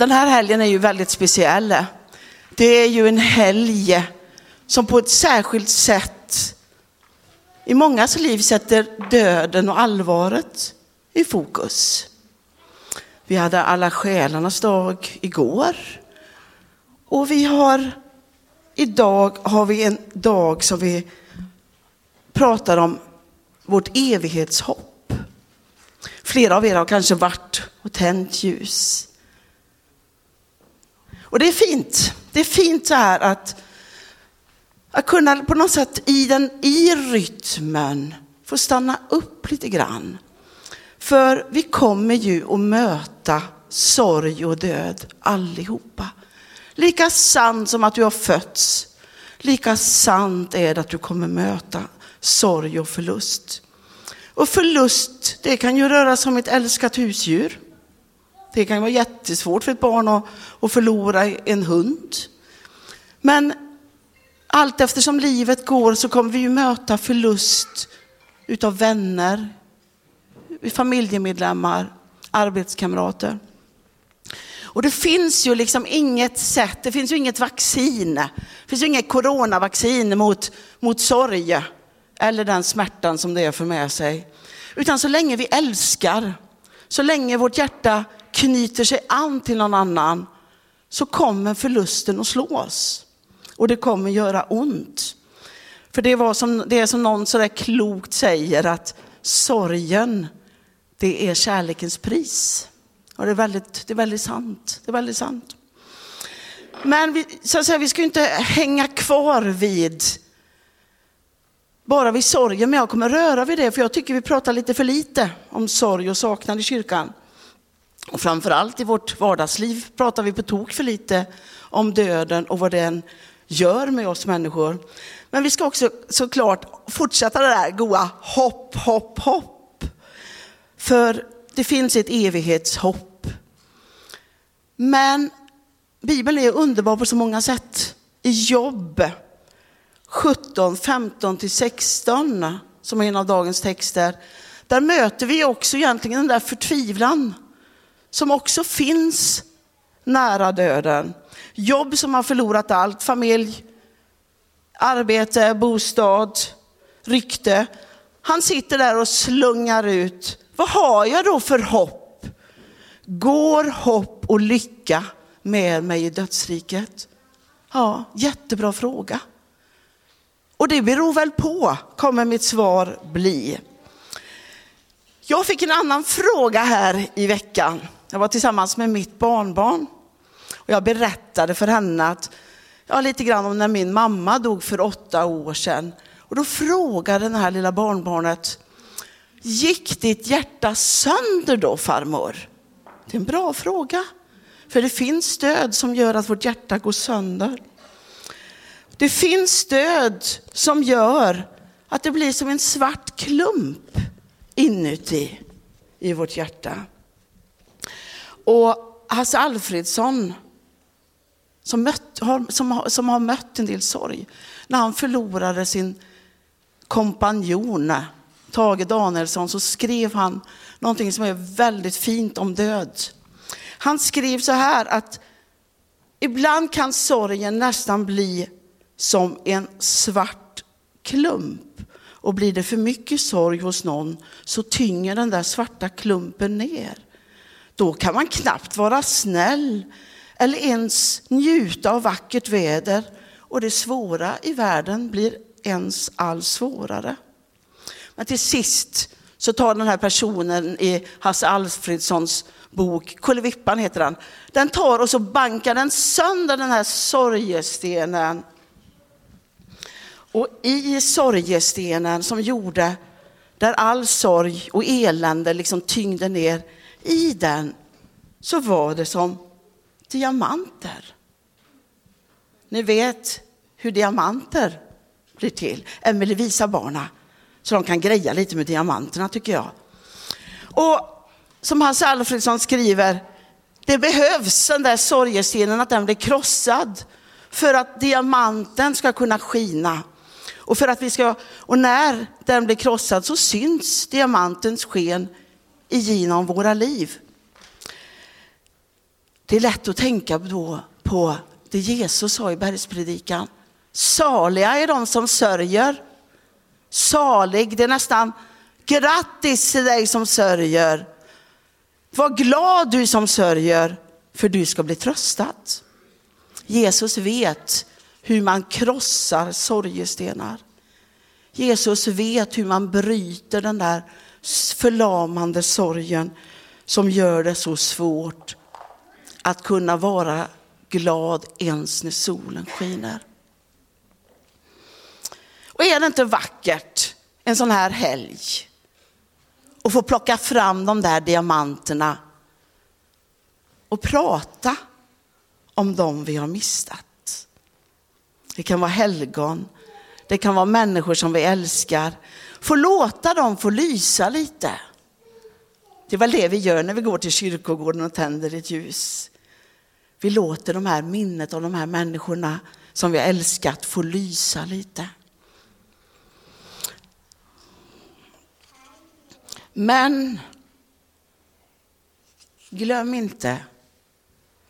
Den här helgen är ju väldigt speciell. Det är ju en helg som på ett särskilt sätt i mångas liv sätter döden och allvaret i fokus. Vi hade alla själarnas dag igår. Och vi har, idag har vi en dag som vi pratar om vårt evighetshopp. Flera av er har kanske varit och tänt ljus. Och det är fint. Det är fint så här att, att kunna på något sätt i, den, i rytmen få stanna upp lite grann. För vi kommer ju att möta sorg och död allihopa. Lika sant som att du har fötts, lika sant är det att du kommer möta sorg och förlust. Och förlust, det kan ju röra sig om ett älskat husdjur. Det kan vara jättesvårt för ett barn att, att förlora en hund. Men allt eftersom livet går så kommer vi ju möta förlust utav vänner, familjemedlemmar, arbetskamrater. Och det finns ju liksom inget sätt, det finns ju inget vaccin. Det finns ju inget coronavaccin mot, mot sorg eller den smärtan som det är för med sig. Utan så länge vi älskar, så länge vårt hjärta knyter sig an till någon annan, så kommer förlusten att slå oss. Och det kommer göra ont. För det, var som, det är som någon sådär klokt säger att sorgen, det är kärlekens pris. Och det är väldigt, det är väldigt sant. Det är väldigt sant. Men vi, så att säga, vi ska inte hänga kvar vid bara vid sorgen, men jag kommer röra vid det, för jag tycker vi pratar lite för lite om sorg och saknad i kyrkan. Och framförallt i vårt vardagsliv pratar vi på tok för lite om döden och vad den gör med oss människor. Men vi ska också såklart fortsätta det där goa hopp, hopp, hopp. För det finns ett evighetshopp. Men Bibeln är underbar på så många sätt. I jobb 17, 15 till 16, som är en av dagens texter, där möter vi också egentligen den där förtvivlan som också finns nära döden. Jobb som har förlorat allt, familj, arbete, bostad, rykte. Han sitter där och slungar ut, vad har jag då för hopp? Går hopp och lycka med mig i dödsriket? Ja, jättebra fråga. Och det beror väl på, kommer mitt svar bli. Jag fick en annan fråga här i veckan. Jag var tillsammans med mitt barnbarn och jag berättade för henne att, ja, lite grann om när min mamma dog för åtta år sedan. Och då frågade det här lilla barnbarnet, gick ditt hjärta sönder då farmor? Det är en bra fråga. För det finns stöd som gör att vårt hjärta går sönder. Det finns stöd som gör att det blir som en svart klump inuti i vårt hjärta. Och Hasse Alfredsson, som, mött, har, som, som har mött en del sorg, när han förlorade sin kompanjon Tage Danielsson så skrev han någonting som är väldigt fint om död. Han skrev så här att ibland kan sorgen nästan bli som en svart klump. Och blir det för mycket sorg hos någon så tynger den där svarta klumpen ner. Då kan man knappt vara snäll eller ens njuta av vackert väder och det svåra i världen blir ens allt svårare. Men till sist så tar den här personen i Hasse Alfredssons bok, Kullevippan heter den, den tar och så bankar den sönder den här sorgestenen och i sorgestenen som gjorde, där all sorg och elände liksom tyngde ner, i den så var det som diamanter. Ni vet hur diamanter blir till. Emelie visar barna så de kan greja lite med diamanterna tycker jag. Och som Hans Alfredsson skriver, det behövs den där sorgestenen, att den blir krossad för att diamanten ska kunna skina. Och, för att vi ska, och när den blir krossad så syns diamantens sken igenom våra liv. Det är lätt att tänka då på det Jesus sa i bergspredikan. Saliga är de som sörjer. Salig, det är nästan grattis till dig som sörjer. Var glad du som sörjer, för du ska bli tröstad. Jesus vet hur man krossar sorgestenar. Jesus vet hur man bryter den där förlamande sorgen som gör det så svårt att kunna vara glad ens när solen skiner. Och är det inte vackert en sån här helg och få plocka fram de där diamanterna och prata om dem vi har mistat. Det kan vara helgon, det kan vara människor som vi älskar. Få låta dem få lysa lite. Det är väl det vi gör när vi går till kyrkogården och tänder ett ljus. Vi låter de här minnet av de här människorna som vi har älskat få lysa lite. Men glöm inte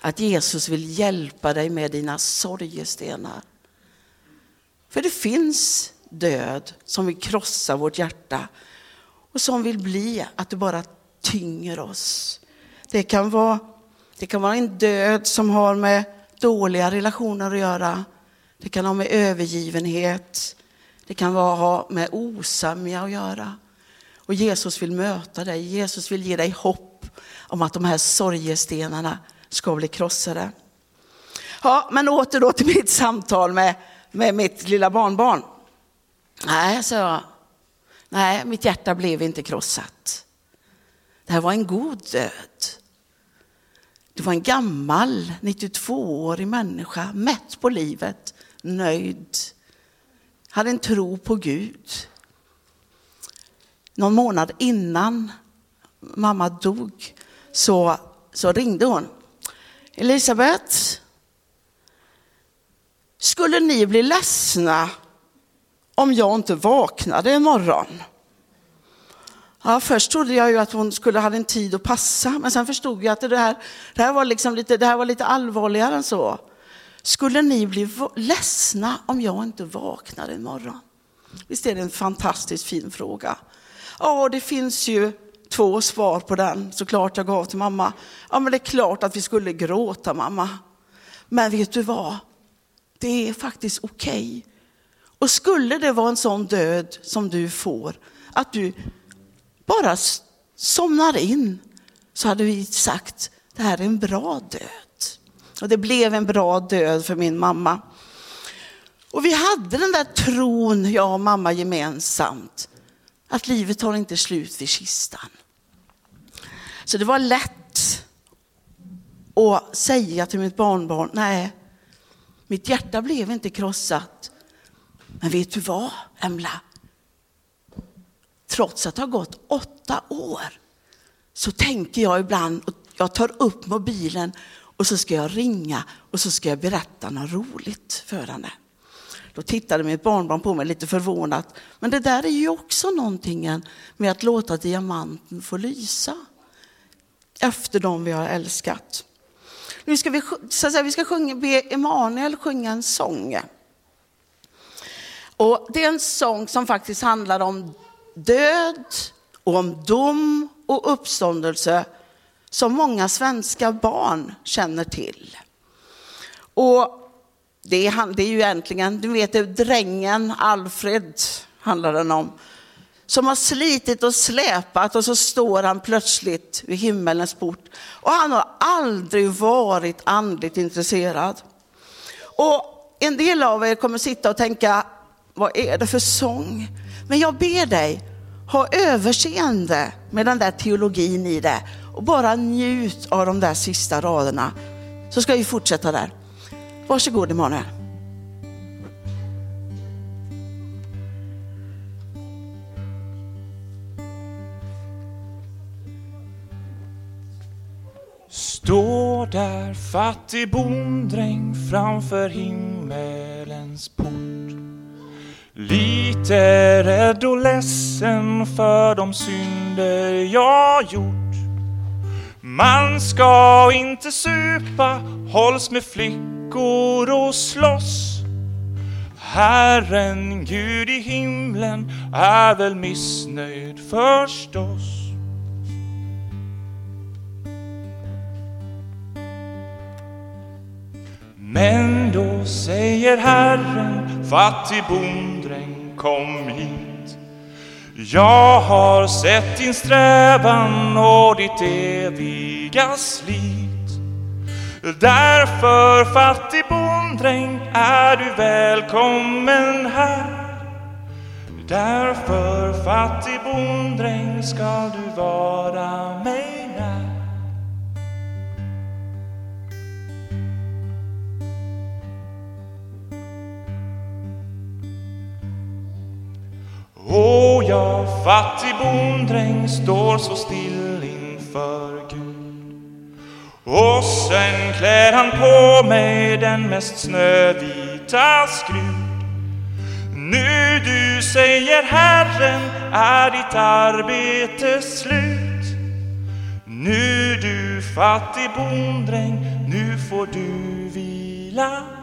att Jesus vill hjälpa dig med dina sorgestenar. För det finns död som vill krossa vårt hjärta och som vill bli att det bara tynger oss. Det kan vara, det kan vara en död som har med dåliga relationer att göra. Det kan ha med övergivenhet. Det kan vara, ha med osamja att göra. Och Jesus vill möta dig. Jesus vill ge dig hopp om att de här sorgestenarna ska bli krossade. Ja, men åter då till mitt samtal med, med mitt lilla barnbarn. Nej, sa jag. Nej, mitt hjärta blev inte krossat. Det här var en god död. Det var en gammal 92-årig människa, mätt på livet, nöjd. Hade en tro på Gud. Någon månad innan mamma dog så, så ringde hon. Elisabeth, skulle ni bli ledsna om jag inte vaknade imorgon? Ja, först trodde jag ju att hon skulle ha en tid att passa, men sen förstod jag att det här, det här, var, liksom lite, det här var lite allvarligare än så. Skulle ni bli ledsna om jag inte vaknade imorgon? Visst är det en fantastiskt fin fråga? Ja, det finns ju två svar på den såklart jag gav till mamma. Ja, men det är klart att vi skulle gråta mamma. Men vet du vad? Det är faktiskt okej. Okay. Och skulle det vara en sån död som du får, att du bara somnar in, så hade vi sagt, det här är en bra död. Och det blev en bra död för min mamma. Och vi hade den där tron, jag och mamma gemensamt, att livet tar inte slut vid kistan. Så det var lätt att säga till mitt barnbarn, nej, mitt hjärta blev inte krossat. Men vet du vad, Emla? Trots att det har gått åtta år så tänker jag ibland, och jag tar upp mobilen och så ska jag ringa och så ska jag berätta något roligt för henne. Då tittade mitt barnbarn på mig lite förvånat. Men det där är ju också någonting med att låta diamanten få lysa efter dem vi har älskat. Nu ska vi, så att säga, vi ska sjunga, be Emanuel sjunga en sång. Och det är en sång som faktiskt handlar om död, och om dom och uppståndelse som många svenska barn känner till. Och det är, det är ju egentligen, du vet, det drängen Alfred handlar den om. Som har slitit och släpat och så står han plötsligt vid himmelens port. Och han har aldrig varit andligt intresserad. Och en del av er kommer sitta och tänka, vad är det för sång? Men jag ber dig, ha överseende med den där teologin i det och bara njut av de där sista raderna. Så ska vi fortsätta där. Varsågod Emanuel. Står där fattig bonddräng framför himmelens port. Lite rädd och ledsen för de synder jag gjort. Man ska inte supa, hålls med flickor och slåss. Herren Gud i himlen är väl missnöjd förstås. Men då säger Herren, fattig bonddräng, kom hit. Jag har sett din strävan och ditt eviga slit. Därför, fattig bonddräng, är du välkommen här. Därför, fattig bonddräng, ska du vara mig Och jag, fattig bonddräng, står så still inför Gud. Och sen klär han på mig den mest snövita skrud. Nu du, säger Herren, är ditt arbete slut. Nu du, fattig bonddräng, nu får du vila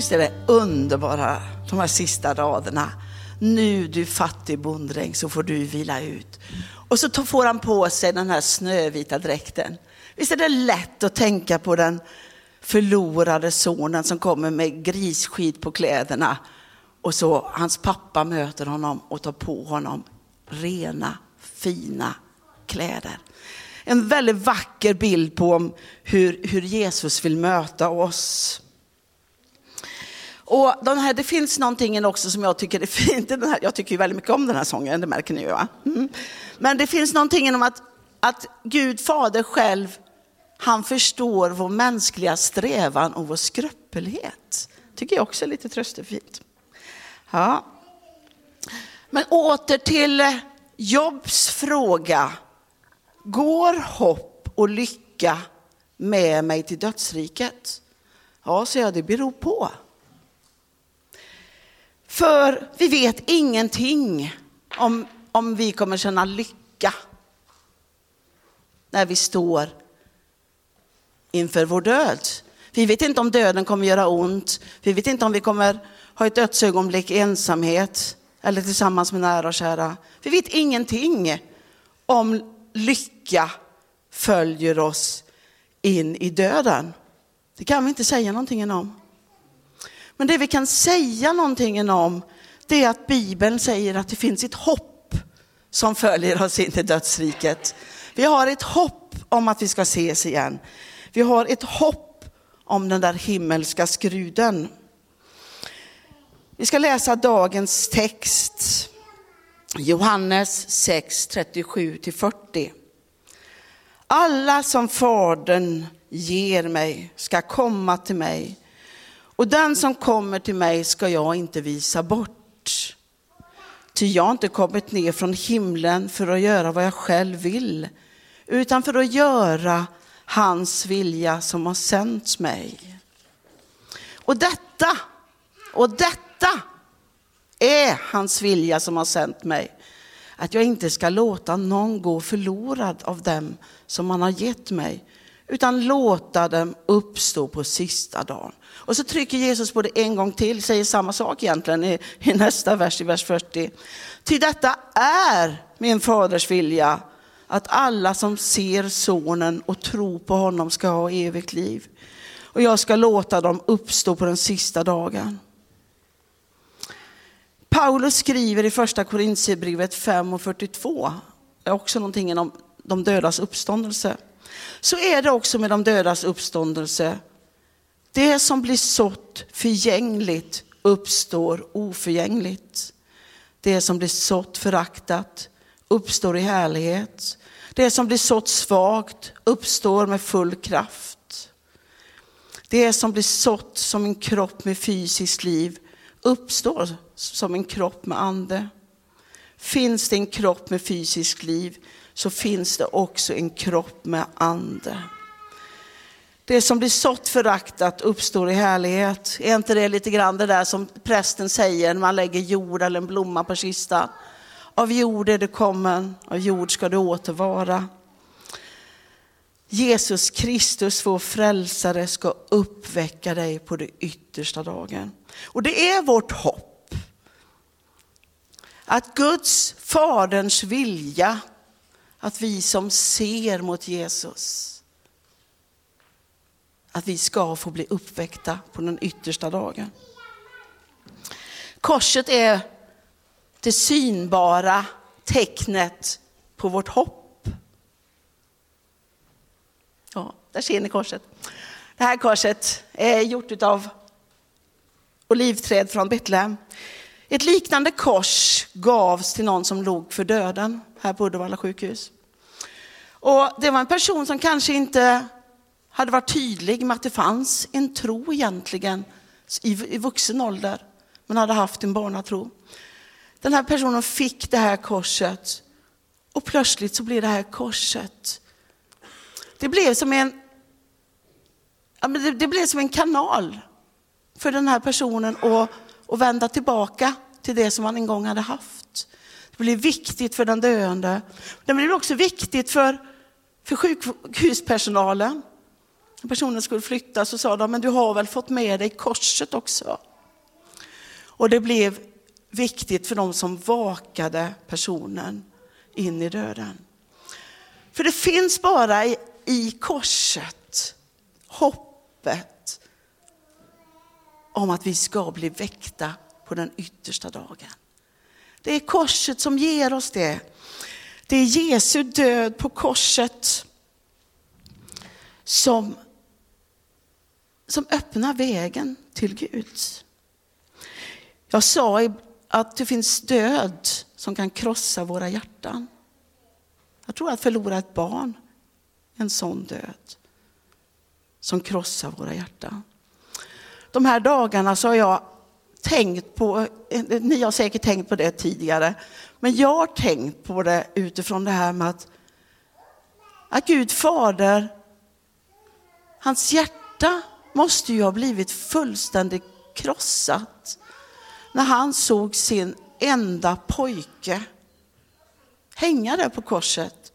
Visst är det underbara, de här sista raderna. Nu du fattig bonddräng så får du vila ut. Och så får han på sig den här snövita dräkten. Visst är det lätt att tänka på den förlorade sonen som kommer med grisskit på kläderna. Och så hans pappa möter honom och tar på honom rena, fina kläder. En väldigt vacker bild på hur, hur Jesus vill möta oss. Och den här, det finns någonting också som jag tycker är fint. Den här, jag tycker ju väldigt mycket om den här sången, det märker ni ju va? Mm. Men det finns någonting om att, att Gud fader själv, han förstår vår mänskliga strävan och vår skröpelighet. Tycker jag också är lite tröstefint. Ja. Men åter till Jobs fråga. Går hopp och lycka med mig till dödsriket? Ja, så jag, det beror på. För vi vet ingenting om, om vi kommer känna lycka när vi står inför vår död. Vi vet inte om döden kommer göra ont. Vi vet inte om vi kommer ha ett dödsögonblick i ensamhet eller tillsammans med nära och kära. Vi vet ingenting om lycka följer oss in i döden. Det kan vi inte säga någonting om. Men det vi kan säga någonting om, det är att Bibeln säger att det finns ett hopp som följer oss in i dödsriket. Vi har ett hopp om att vi ska ses igen. Vi har ett hopp om den där himmelska skruden. Vi ska läsa dagens text. Johannes 6, 37-40. Alla som Fadern ger mig ska komma till mig och den som kommer till mig ska jag inte visa bort. Ty jag har inte kommit ner från himlen för att göra vad jag själv vill, utan för att göra hans vilja som har sänt mig. Och detta, och detta är hans vilja som har sänt mig. Att jag inte ska låta någon gå förlorad av dem som han har gett mig, utan låta dem uppstå på sista dagen. Och så trycker Jesus på det en gång till, säger samma sak egentligen i, i nästa vers, i vers 40. Till detta är min faders vilja, att alla som ser sonen och tror på honom ska ha evigt liv. Och jag ska låta dem uppstå på den sista dagen. Paulus skriver i första Korintierbrevet 5 och 42, också någonting om de dödas uppståndelse. Så är det också med de dödas uppståndelse. Det som blir sått förgängligt uppstår oförgängligt. Det som blir sått föraktat uppstår i härlighet. Det som blir sått svagt uppstår med full kraft. Det som blir sått som en kropp med fysiskt liv uppstår som en kropp med ande. Finns det en kropp med fysiskt liv så finns det också en kropp med ande. Det som blir sått föraktat uppstår i härlighet. Är inte det lite grann det där som prästen säger när man lägger jord eller en blomma på kistan? Av jord är du kommen, av jord ska du återvara. Jesus Kristus, vår frälsare, ska uppväcka dig på den yttersta dagen. Och det är vårt hopp. Att Guds, Faderns vilja, att vi som ser mot Jesus, att vi ska få bli uppväckta på den yttersta dagen. Korset är det synbara tecknet på vårt hopp. Ja, där ser ni korset. Det här korset är gjort av olivträd från Betlehem. Ett liknande kors gavs till någon som låg för döden här på Uddevalla sjukhus. Och det var en person som kanske inte hade varit tydlig med att det fanns en tro egentligen i, vuxen ålder, men hade haft en barnatro. Den här personen fick det här korset och plötsligt så blev det här korset, det blev som en, ja, men det, det blev som en kanal för den här personen att, och vända tillbaka till det som han en gång hade haft. Det blev viktigt för den döende. Det blev också viktigt för, för sjukhuspersonalen. När personen skulle flytta så sa de, men du har väl fått med dig korset också? Och det blev viktigt för de som vakade personen in i döden. För det finns bara i, i korset hoppet om att vi ska bli väckta på den yttersta dagen. Det är korset som ger oss det. Det är Jesu död på korset som som öppnar vägen till Gud. Jag sa att det finns död som kan krossa våra hjärtan. Jag tror att förlora ett barn en sån död som krossar våra hjärtan. De här dagarna så har jag tänkt på, ni har säkert tänkt på det tidigare, men jag har tänkt på det utifrån det här med att, att Gud fader, hans hjärta måste ju ha blivit fullständigt krossat när han såg sin enda pojke hänga där på korset,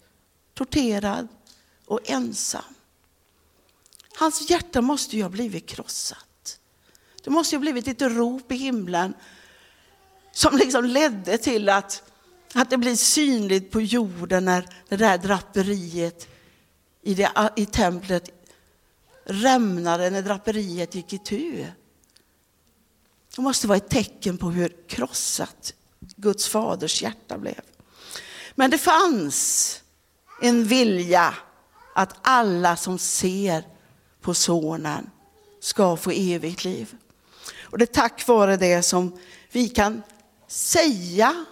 torterad och ensam. Hans hjärta måste ju ha blivit krossat. Det måste ju ha blivit ett rop i himlen som liksom ledde till att, att det blir synligt på jorden när det där draperiet i, det, i templet rämnade när draperiet gick i tu. Det måste vara ett tecken på hur krossat Guds faders hjärta blev. Men det fanns en vilja att alla som ser på sonen ska få evigt liv. Och det är tack vare det som vi kan säga,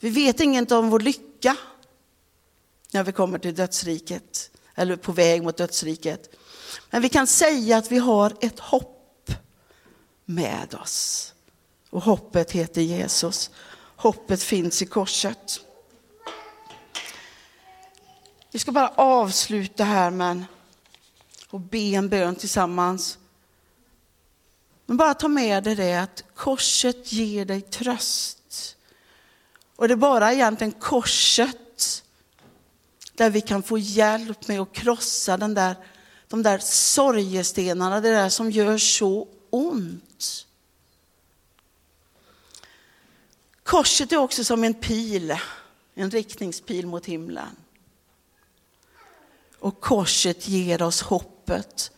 vi vet inget om vår lycka när vi kommer till dödsriket eller på väg mot dödsriket. Men vi kan säga att vi har ett hopp med oss. Och hoppet heter Jesus. Hoppet finns i korset. Vi ska bara avsluta här med och be en bön tillsammans. Men bara ta med dig det att korset ger dig tröst. Och det är bara egentligen korset där vi kan få hjälp med att krossa den där, de där sorgestenarna, det där som gör så ont. Korset är också som en pil, en riktningspil mot himlen. Och korset ger oss hoppet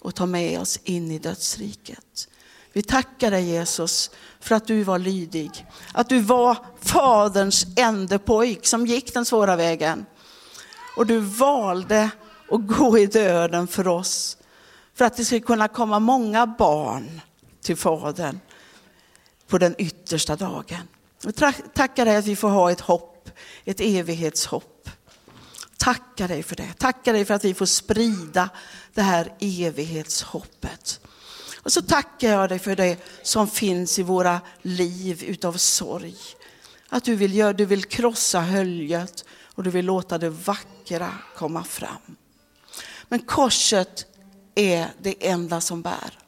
och ta med oss in i dödsriket. Vi tackar dig Jesus för att du var lydig, att du var Faderns enda pojk som gick den svåra vägen. Och du valde att gå i döden för oss. För att det skulle kunna komma många barn till Fadern på den yttersta dagen. Vi tackar dig att vi får ha ett hopp, ett evighetshopp. Tackar dig för det. Tackar dig för att vi får sprida det här evighetshoppet. Och så tackar jag dig för det som finns i våra liv utav sorg. Att du vill, göra, du vill krossa höljet och du vill låta det vackra komma fram. Men korset är det enda som bär.